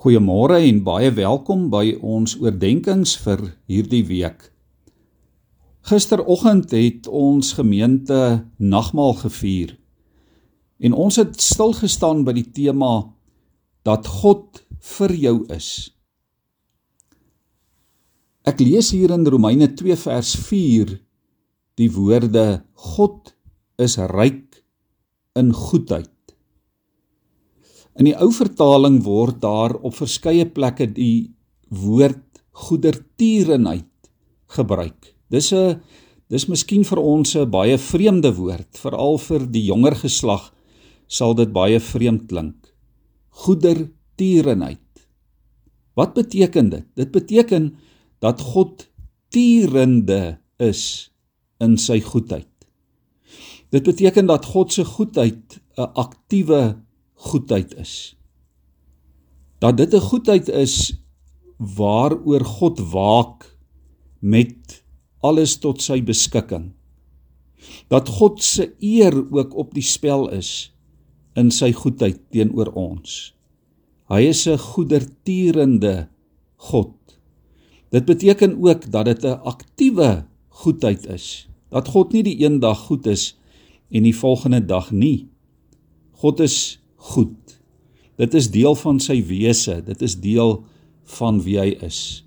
Goeiemôre en baie welkom by ons oordeenkings vir hierdie week. Gisteroggend het ons gemeente nagmaal gevier. En ons het stil gestaan by die tema dat God vir jou is. Ek lees hier in Romeine 2 vers 4 die woorde God is ryk in goedheid. In die ou vertaling word daar op verskeie plekke die woord goedertierenheid gebruik. Dis 'n dis miskien vir ons 'n baie vreemde woord, veral vir die jonger geslag sal dit baie vreemd klink. Goedertierenheid. Wat beteken dit? Dit beteken dat God tierende is in sy goedheid. Dit beteken dat God se goedheid 'n aktiewe goedheid is. Dat dit 'n goedheid is waaroor God waak met alles tot sy beskikking. Dat God se eer ook op die spel is in sy goedheid teenoor ons. Hy is 'n goedertierende God. Dit beteken ook dat dit 'n aktiewe goedheid is. Dat God nie die een dag goed is en die volgende dag nie. God is goed. Dit is deel van sy wese, dit is deel van wie hy is.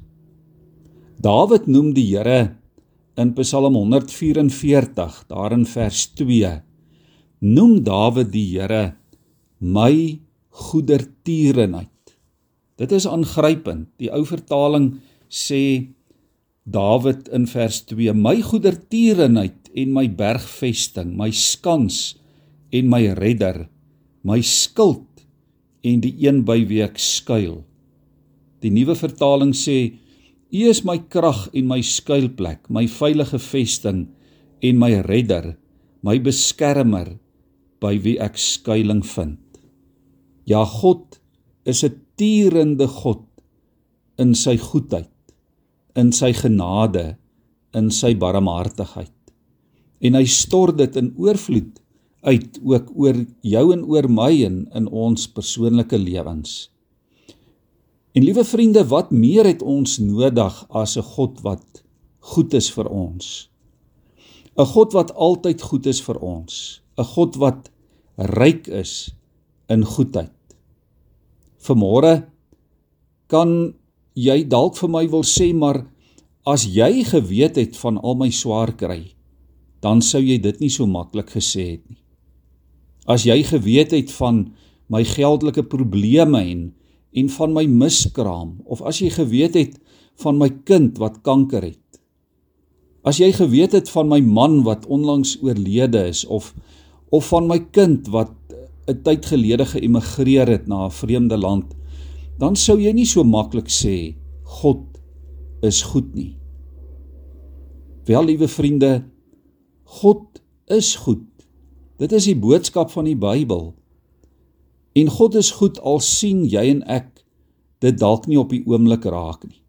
Dawid noem die Here in Psalm 144, daar in vers 2, noem Dawid die Here my goedertierenheid. Dit is aangrypend. Die ou vertaling sê Dawid in vers 2: My goedertierenheid en my bergvesting, my skans en my redder my skild en die een by wie ek skuil. Die nuwe vertaling sê: U is my krag en my skuilplek, my veilige vesting en my redder, my beskermer by wie ek skuilings vind. Ja, God is 'n tierende God in sy goedheid, in sy genade, in sy barmhartigheid. En hy stort dit in oorvloed uit ook oor jou en oor my en in ons persoonlike lewens. En liewe vriende, wat meer het ons nodig as 'n God wat goed is vir ons? 'n God wat altyd goed is vir ons, 'n God wat ryk is in goedheid. Vanmôre kan jy dalk vir my wil sê maar as jy geweet het van al my swaar kry, dan sou jy dit nie so maklik gesê het nie. As jy geweet het van my geldelike probleme en en van my miskraam of as jy geweet het van my kind wat kanker het. As jy geweet het van my man wat onlangs oorlede is of of van my kind wat 'n tyd gelede geëmigreer het na 'n vreemde land, dan sou jy nie so maklik sê God is goed nie. Wel, liewe vriende, God is goed. Dit is die boodskap van die Bybel. En God is goed al sien jy en ek dit dalk nie op die oomblik raak nie.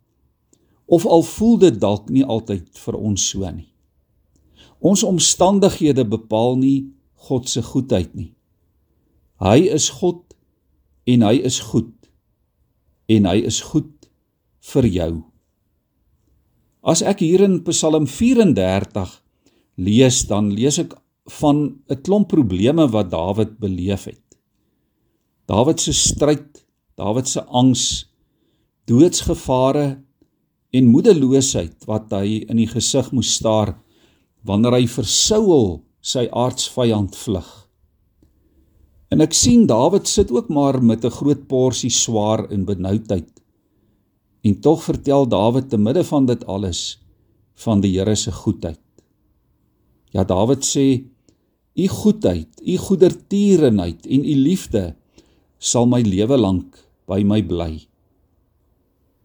Of al voel dit dalk nie altyd vir ons so nie. Ons omstandighede bepaal nie God se goedheid nie. Hy is God en hy is goed. En hy is goed vir jou. As ek hier in Psalm 34 lees, dan lees ek van 'n klomp probleme wat Dawid beleef het. Dawid se stryd, Dawid se angs, doodsgevare en moedeloosheid wat hy in die gesig moes staar wanneer hy vir Saul, sy aardsvyand, vlug. En ek sien Dawid sit ook maar met 'n groot porsie swaar en benoudheid. En tog vertel Dawid te midde van dit alles van die Here se goedheid. Ja Dawid sê U goedheid, u goedertierenheid en u liefde sal my lewe lank by my bly.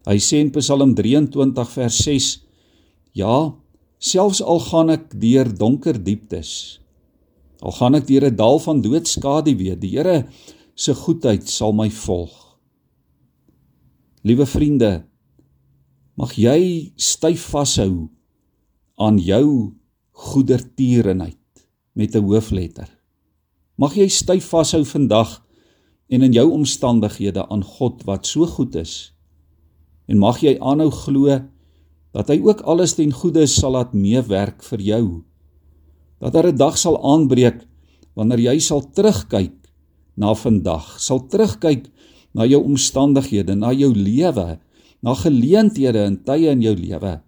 Hy sê in Psalm 23 vers 6: Ja, selfs al gaan ek deur donker dieptes, al gaan ek deur 'n dal van doodskaduwee, die Here se goedheid sal my volg. Liewe vriende, mag jy styf vashou aan jou goedertierenheid met 'n hoofletter. Mag jy styf vashou vandag en in jou omstandighede aan God wat so goed is. En mag jy aanhou glo dat hy ook alles ten goeie sal laat meewerk vir jou. Dat daar 'n dag sal aanbreek wanneer jy sal terugkyk na vandag, sal terugkyk na jou omstandighede, na jou lewe, na geleenthede en tye in jou lewe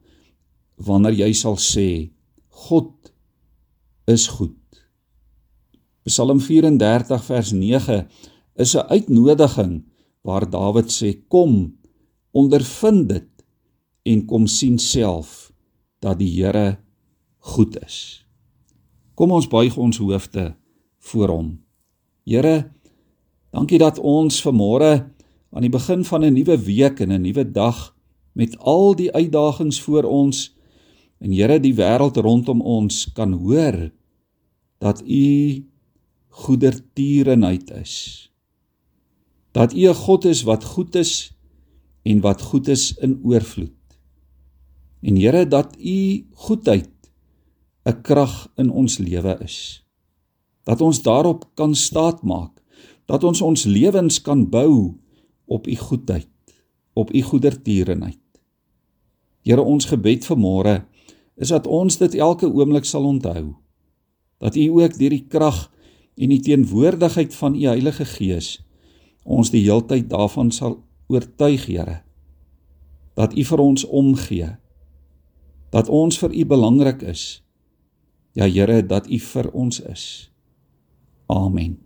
wanneer jy sal sê God is goed. Psalm 34 vers 9 is 'n uitnodiging waar Dawid sê kom ondervind dit en kom sien self dat die Here goed is. Kom ons buig ons hoofde voor hom. Here, dankie dat ons vanmôre aan die begin van 'n nuwe week en 'n nuwe dag met al die uitdagings voor ons en Here die wêreld rondom ons kan hoor dat U goedertierenheid is. Dat U 'n God is wat goed is en wat goed is in oorvloed. En Here dat U goedheid 'n krag in ons lewe is. Dat ons daarop kan staatmaak, dat ons ons lewens kan bou op U goedheid, op U goedertierenheid. Here ons gebed vir môre is dat ons dit elke oomblik sal onthou. Dat U ook deur die krag en die teenwoordigheid van U Heilige Gees ons die heeltyd daarvan sal oortuig, Here, dat U vir ons omgee, dat ons vir U belangrik is. Ja Here, dat U vir ons is. Amen.